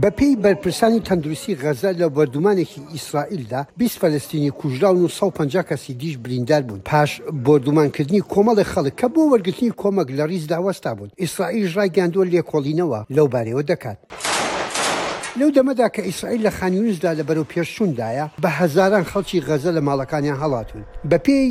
بەپێی بەرپرسانی تەندروستی غەززە، لە بۆردومانێکی ئیسرائیلدا بیست فەلەستینی کوژراون و سەد و پەنجا کەسی دیش بریندار بوون پاش بۆردومانکردنی کۆمەڵێک خەڵک کە بۆ وەرگرتنی کۆمەک لە ڕیزدا وەستابوون. ئیسرائیلیش ڕایگەیاندووە لێکۆڵینەوە لەوبارەیەوە دەکات. لەو دەمەدا کە ئیسرائیل لە خان یونسدا لە بەرەوپێشچووندایە، بە هەزاران خەڵکی غەززە لە ماڵەکانیان هەڵاتوون. بەپێی.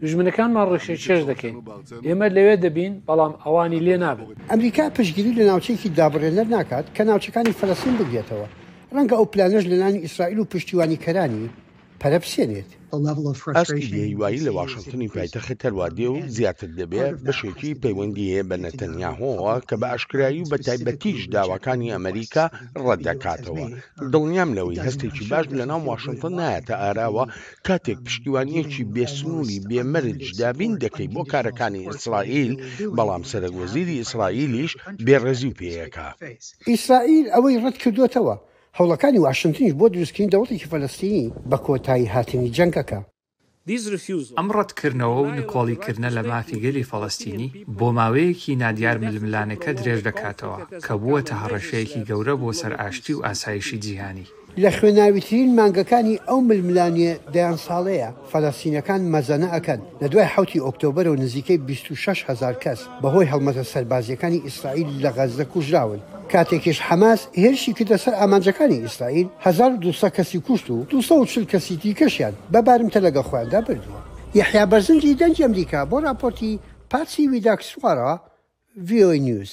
دوژمنەکانمان ڕیشە چێژ دەکەین ئێمە لەوێ دەبین بەڵام ئەوانی لێ نابن. ئەمریکا پشتگیری لە ناوچەیەکی دابڕێنەر ناکات کە ناوچەکانی فەلەستین بگرێتەوە، ڕەنگە ئەو پلانەش لەلایەن ئیسرائیل و پشتیوانیکەرانی پەرەبسێنێت. ئاستی بێهیوایی لە واشنتنی پایتەخت هەروادێ و زیاتر دەبێ، بەشێکی پەیوەندی هەیە بە نەتەنیاهۆوە کە بە ئاشکرایی و بەتایبەتیش داواکانی ئەمریکا ڕەتدەکاتەوە. دڵنیام لەوەی هەستێکی باش لەناو واشنتن نایەتە ئاراوە کاتێک پشتیوانیەکی بێ سنوری بێ مەرج دابین دەکەی بۆ کارەکانی ئیسرائیل، بەڵام سەرەک وەزیری ئیسرائیلیش بێ ڕێزیو پێیەکا. ئیسرائیل ئەوەی ڕەت کردۆتەوە، هەوڵەکانی واشنتنیش بۆ دروستکردنی دەوڵەتێکی فەلەستینی بە کۆتایی هاتنی جەنگەکە. ئەم ڕەتکردنەوە و نکۆڵیکردنە لە مافی گەلی فەڵەستینی، بۆ ماوەیەکی نادیار ململانێکە درێژدەکاتەوە، کە بووەتە هەڕەشەیەکی گەورە بۆ سەر ئاشتی و ئاسایشی جیهانی. لە خوێناویترین مانگەکانی ئەو ململانێ دەیان ساڵەیە فەلەستینەکان مەزەنە ئەکەن لە دوای حەوتی ئۆکتۆبەرەوە نزیکەی بیست و شەش هەزار کەس بە هۆی هەڵمەتە سەربازییەکانی ئیسرائیل لە غەززە کوژراون کاتێکیش حەماس هێرشی کردە سەر ئامانجەکانی ئیسرائیل هەزار و دوو سەد کەسی کوشت و دوو سەد و چل کەسی دیکەشیان بە بارمتە لەگەڵ خۆیاندا بردووە. یەحیا بەرزنجی دەنگی ئەمریکا بۆ ڕاپۆرتی پاتسی ویداکسوارا، ڤیۆەی نیوز.